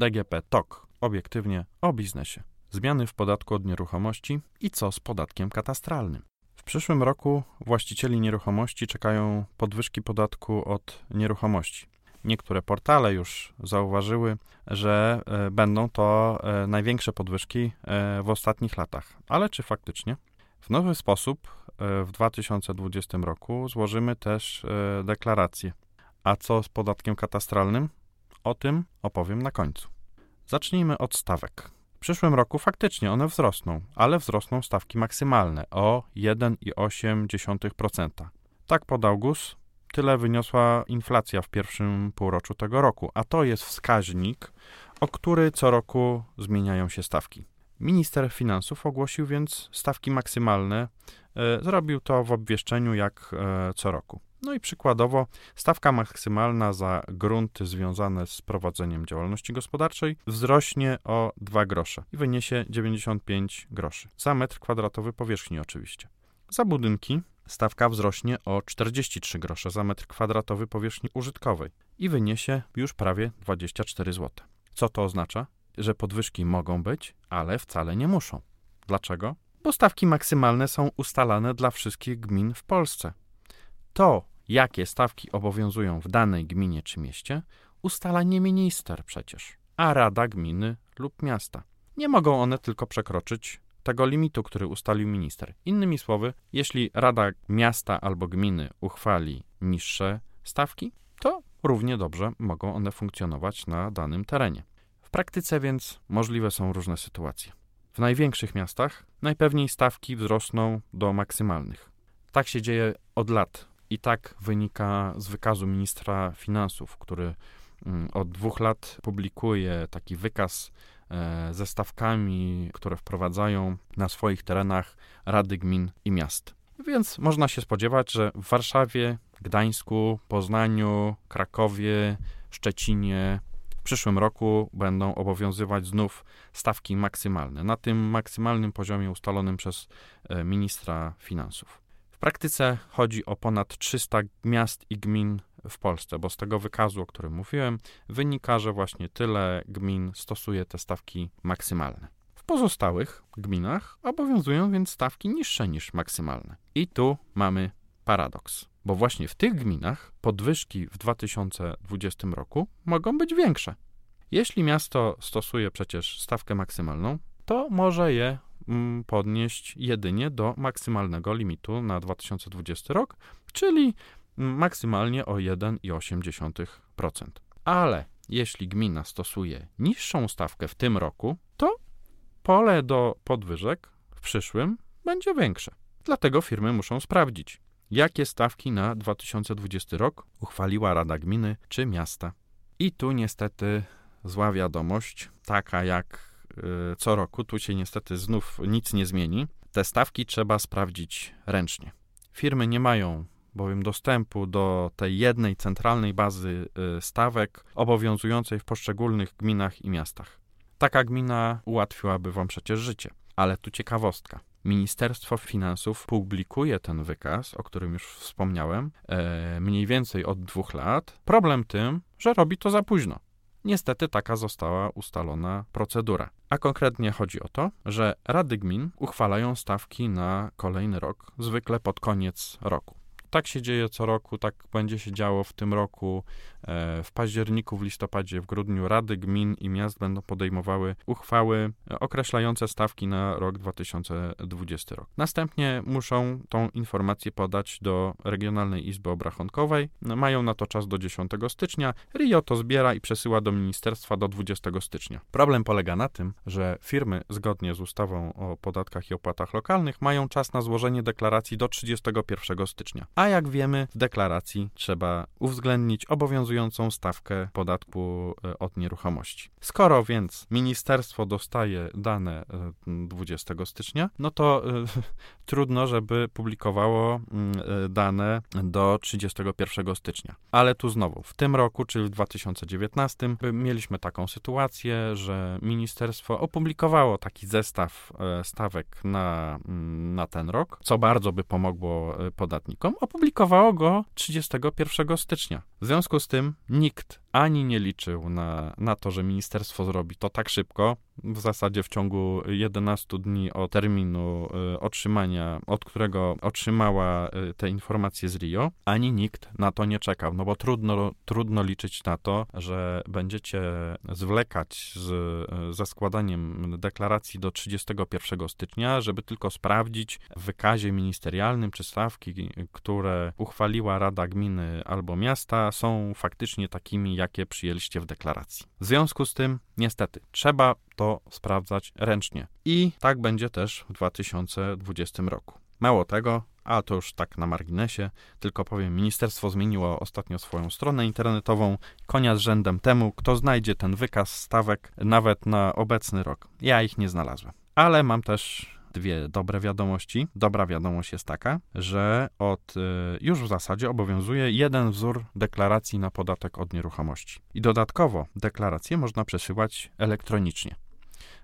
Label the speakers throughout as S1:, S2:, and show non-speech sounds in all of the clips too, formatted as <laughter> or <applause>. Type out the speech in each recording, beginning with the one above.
S1: DGP TOK. Obiektywnie o biznesie. Zmiany w podatku od nieruchomości i co z podatkiem katastralnym. W przyszłym roku właścicieli nieruchomości czekają podwyżki podatku od nieruchomości. Niektóre portale już zauważyły, że e, będą to e, największe podwyżki e, w ostatnich latach. Ale czy faktycznie? W nowy sposób w 2020 roku złożymy też deklarację. A co z podatkiem katastralnym? O tym opowiem na końcu. Zacznijmy od stawek. W przyszłym roku faktycznie one wzrosną, ale wzrosną stawki maksymalne o 1,8%. Tak podał GUS, tyle wyniosła inflacja w pierwszym półroczu tego roku, a to jest wskaźnik, o który co roku zmieniają się stawki. Minister finansów ogłosił więc stawki maksymalne. E, zrobił to w obwieszczeniu jak e, co roku. No i przykładowo stawka maksymalna za grunty związane z prowadzeniem działalności gospodarczej wzrośnie o 2 grosze i wyniesie 95 groszy. Za metr kwadratowy powierzchni oczywiście. Za budynki stawka wzrośnie o 43 grosze za metr kwadratowy powierzchni użytkowej i wyniesie już prawie 24 zł. Co to oznacza? Że podwyżki mogą być, ale wcale nie muszą. Dlaczego? Bo stawki maksymalne są ustalane dla wszystkich gmin w Polsce. To, jakie stawki obowiązują w danej gminie czy mieście, ustala nie minister przecież, a rada gminy lub miasta. Nie mogą one tylko przekroczyć tego limitu, który ustalił minister. Innymi słowy, jeśli Rada Miasta albo Gminy uchwali niższe stawki, to równie dobrze mogą one funkcjonować na danym terenie. W praktyce więc możliwe są różne sytuacje. W największych miastach najpewniej stawki wzrosną do maksymalnych. Tak się dzieje od lat i tak wynika z wykazu ministra finansów, który mm, od dwóch lat publikuje taki wykaz E, ze stawkami, które wprowadzają na swoich terenach rady gmin i miast. Więc można się spodziewać, że w Warszawie, Gdańsku, Poznaniu, Krakowie, Szczecinie w przyszłym roku będą obowiązywać znów stawki maksymalne, na tym maksymalnym poziomie ustalonym przez e, ministra finansów. Praktyce chodzi o ponad 300 miast i gmin w Polsce, bo z tego wykazu, o którym mówiłem, wynika, że właśnie tyle gmin stosuje te stawki maksymalne. W pozostałych gminach obowiązują więc stawki niższe niż maksymalne. I tu mamy paradoks, bo właśnie w tych gminach podwyżki w 2020 roku mogą być większe. Jeśli miasto stosuje przecież stawkę maksymalną, to może je podnieść jedynie do maksymalnego limitu na 2020 rok, czyli maksymalnie o 1,8%. Ale jeśli gmina stosuje niższą stawkę w tym roku, to pole do podwyżek w przyszłym będzie większe. Dlatego firmy muszą sprawdzić, jakie stawki na 2020 rok uchwaliła Rada Gminy czy miasta. I tu niestety zła wiadomość, taka jak co roku, tu się niestety znów nic nie zmieni. Te stawki trzeba sprawdzić ręcznie. Firmy nie mają bowiem dostępu do tej jednej centralnej bazy y, stawek obowiązującej w poszczególnych gminach i miastach. Taka gmina ułatwiłaby Wam przecież życie. Ale tu ciekawostka. Ministerstwo Finansów publikuje ten wykaz, o którym już wspomniałem, e, mniej więcej od dwóch lat. Problem tym, że robi to za późno. Niestety taka została ustalona procedura. A konkretnie chodzi o to, że rady gmin uchwalają stawki na kolejny rok, zwykle pod koniec roku. Tak się dzieje co roku, tak będzie się działo w tym roku. E, w październiku, w listopadzie, w grudniu Rady Gmin i Miast będą podejmowały uchwały określające stawki na rok 2020 rok. Następnie muszą tą informację podać do Regionalnej Izby Obrachunkowej. Mają na to czas do 10 stycznia. RIO to zbiera i przesyła do ministerstwa do 20 stycznia. Problem polega na tym, że firmy zgodnie z ustawą o podatkach i opłatach lokalnych mają czas na złożenie deklaracji do 31 stycznia a jak wiemy, w deklaracji trzeba uwzględnić obowiązującą stawkę podatku e, od nieruchomości. Skoro więc ministerstwo dostaje dane 20 e, stycznia, no to y, <laughs> trudno, żeby publikowało y, dane do 31 stycznia. Ale tu znowu, w tym roku, czyli w 2019, mieliśmy taką sytuację, że ministerstwo opublikowało taki zestaw stawek na, na ten rok, co bardzo by pomogło podatnikom opublikowało go 31 stycznia. W związku z tym nikt ani nie liczył na, na to, że ministerstwo zrobi to tak szybko, w zasadzie w ciągu 11 dni od terminu y, otrzymania, od którego otrzymała y, te informacje z Rio, ani nikt na to nie czekał, no bo trudno, trudno liczyć na to, że będziecie zwlekać z, y, ze składaniem deklaracji do 31 stycznia, żeby tylko sprawdzić w wykazie ministerialnym, czy stawki, które uchwaliła Rada Gminy albo miasta, są faktycznie takimi, jakie przyjęliście w deklaracji. W związku z tym, niestety, trzeba to sprawdzać ręcznie. I tak będzie też w 2020 roku. Mało tego, a to już tak na marginesie, tylko powiem, ministerstwo zmieniło ostatnio swoją stronę internetową. Konia z rzędem temu, kto znajdzie ten wykaz stawek nawet na obecny rok. Ja ich nie znalazłem. Ale mam też dwie dobre wiadomości. Dobra wiadomość jest taka, że od y, już w zasadzie obowiązuje jeden wzór deklaracji na podatek od nieruchomości. I dodatkowo deklaracje można przesyłać elektronicznie.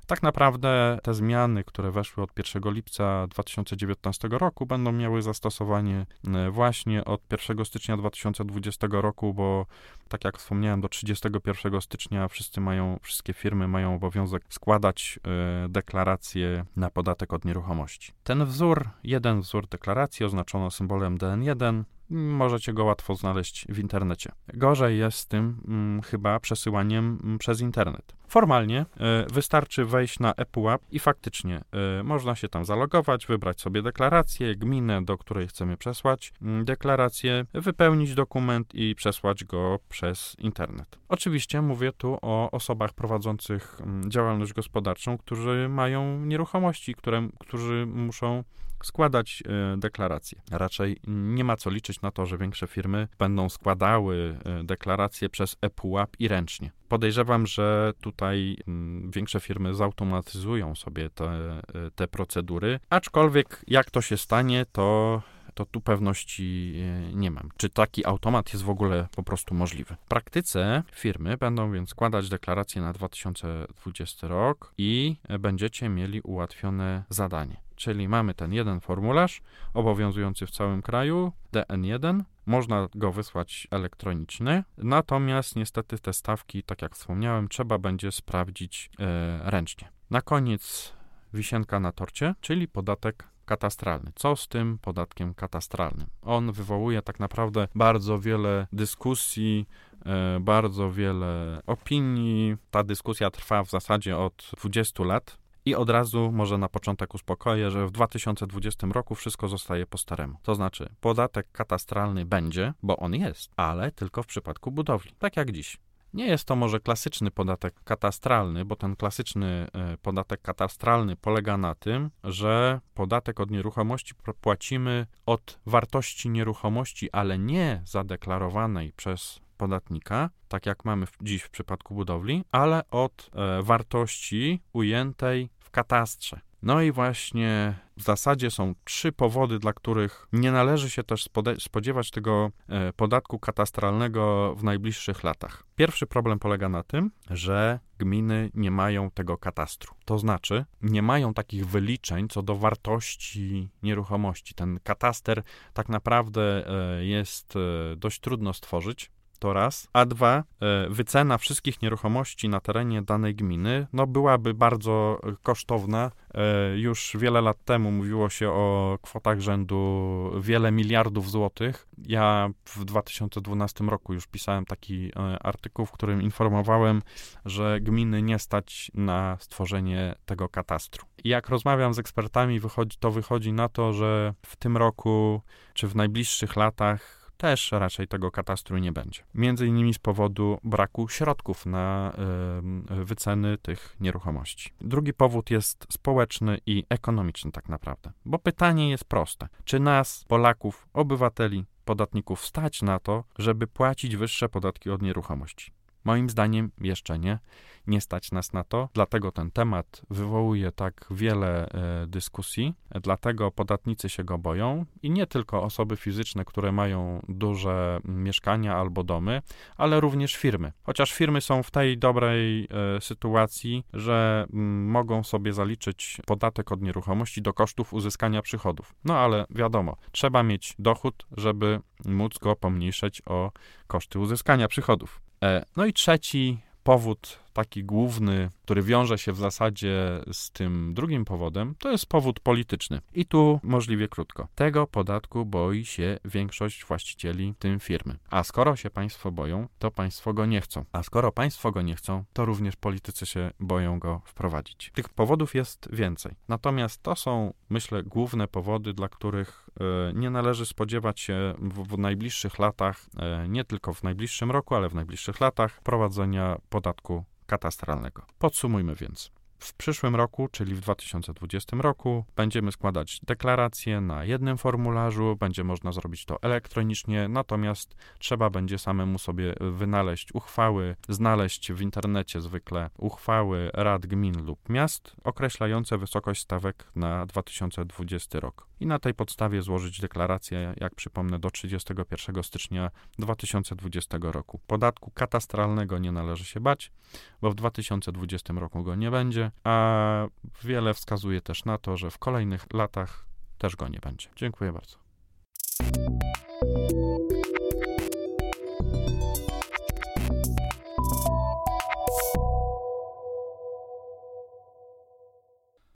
S1: Tak naprawdę te zmiany, które weszły od 1 lipca 2019 roku, będą miały zastosowanie e, właśnie od 1 stycznia 2020 roku, bo tak jak wspomniałem, do 31 stycznia wszyscy mają, wszystkie firmy mają obowiązek składać y, deklaracje na podatek od nieruchomości. Ten wzór, jeden wzór deklaracji oznaczono symbolem DN1, możecie go łatwo znaleźć w internecie. Gorzej jest z tym hmm, chyba przesyłaniem hmm, przez internet. Formalnie y, wystarczy wejść na ePUAP i faktycznie y, można się tam zalogować, wybrać sobie deklarację, gminę, do której chcemy przesłać y, deklarację, wypełnić dokument i przesłać go przez internet. Oczywiście mówię tu o osobach prowadzących działalność gospodarczą, którzy mają nieruchomości, które, którzy muszą składać e, deklaracje. Raczej nie ma co liczyć na to, że większe firmy będą składały e, deklaracje przez ePUAP i ręcznie. Podejrzewam, że tutaj mm, większe firmy zautomatyzują sobie te, e, te procedury, aczkolwiek jak to się stanie, to to tu pewności nie mam. Czy taki automat jest w ogóle po prostu możliwy? W praktyce firmy będą więc składać deklaracje na 2020 rok i będziecie mieli ułatwione zadanie. Czyli mamy ten jeden formularz obowiązujący w całym kraju, DN1, można go wysłać elektronicznie, natomiast niestety te stawki, tak jak wspomniałem, trzeba będzie sprawdzić e, ręcznie. Na koniec wisienka na torcie, czyli podatek katastralny. Co z tym podatkiem katastralnym? On wywołuje tak naprawdę bardzo wiele dyskusji, e, bardzo wiele opinii. Ta dyskusja trwa w zasadzie od 20 lat. I od razu może na początek uspokoję, że w 2020 roku wszystko zostaje po staremu. To znaczy, podatek katastralny będzie, bo on jest, ale tylko w przypadku budowli, tak jak dziś. Nie jest to może klasyczny podatek katastralny, bo ten klasyczny e, podatek katastralny polega na tym, że podatek od nieruchomości płacimy od wartości nieruchomości, ale nie zadeklarowanej przez podatnika, tak jak mamy dziś w przypadku budowli, ale od e, wartości ujętej katastrze. No i właśnie w zasadzie są trzy powody, dla których nie należy się też spodziewać tego e, podatku katastralnego w najbliższych latach. Pierwszy problem polega na tym, że gminy nie mają tego katastru. To znaczy, nie mają takich wyliczeń co do wartości nieruchomości. Ten kataster tak naprawdę e, jest e, dość trudno stworzyć, to raz. A dwa, e, wycena wszystkich nieruchomości na terenie danej gminy no, byłaby bardzo kosztowna. E, już wiele lat temu mówiło się o kwotach rzędu wiele miliardów złotych. Ja w 2012 roku już pisałem taki e, artykuł, w którym informowałem, że gminy nie stać na stworzenie tego katastru. Jak rozmawiam z ekspertami, to wychodzi na to, że w tym roku czy w najbliższych latach też raczej tego katastru nie będzie. Między innymi z powodu braku środków na y, wyceny tych nieruchomości. Drugi powód jest społeczny i ekonomiczny tak naprawdę, bo pytanie jest proste. Czy nas, Polaków, obywateli, podatników stać na to, żeby płacić wyższe podatki od nieruchomości? Moim zdaniem jeszcze nie nie stać nas na to, dlatego ten temat wywołuje tak wiele e, dyskusji, dlatego podatnicy się go boją i nie tylko osoby fizyczne, które mają duże mieszkania albo domy, ale również firmy. Chociaż firmy są w tej dobrej e, sytuacji, że m, mogą sobie zaliczyć podatek od nieruchomości do kosztów uzyskania przychodów. No ale wiadomo, trzeba mieć dochód, żeby móc go pomniejszać o koszty uzyskania przychodów. E, no i trzeci powód, taki główny, który wiąże się w zasadzie z tym drugim powodem, to jest powód polityczny. I tu możliwie krótko. Tego podatku boi się większość właścicieli tym firmy. A skoro się państwo boją, to państwo go nie chcą. A skoro państwo go nie chcą, to również politycy się boją go wprowadzić. Tych powodów jest więcej. Natomiast to są, myślę, główne powody, dla których e, nie należy spodziewać się w, w najbliższych latach, e, nie tylko w najbliższym roku, ale w najbliższych latach, wprowadzenia podatku katastralnego. Podsumujmy więc. W przyszłym roku, czyli w 2020 roku, będziemy składać deklaracje na jednym formularzu, będzie można zrobić to elektronicznie, natomiast trzeba będzie samemu sobie wynaleźć uchwały, znaleźć w internecie zwykle uchwały rad gmin lub miast określające wysokość stawek na 2020 rok. I na tej podstawie złożyć deklarację, jak przypomnę, do 31 stycznia 2020 roku. Podatku katastralnego nie należy się bać, bo w 2020 roku go nie a wiele wskazuje też na to, że w kolejnych latach też go nie będzie. Dziękuję bardzo.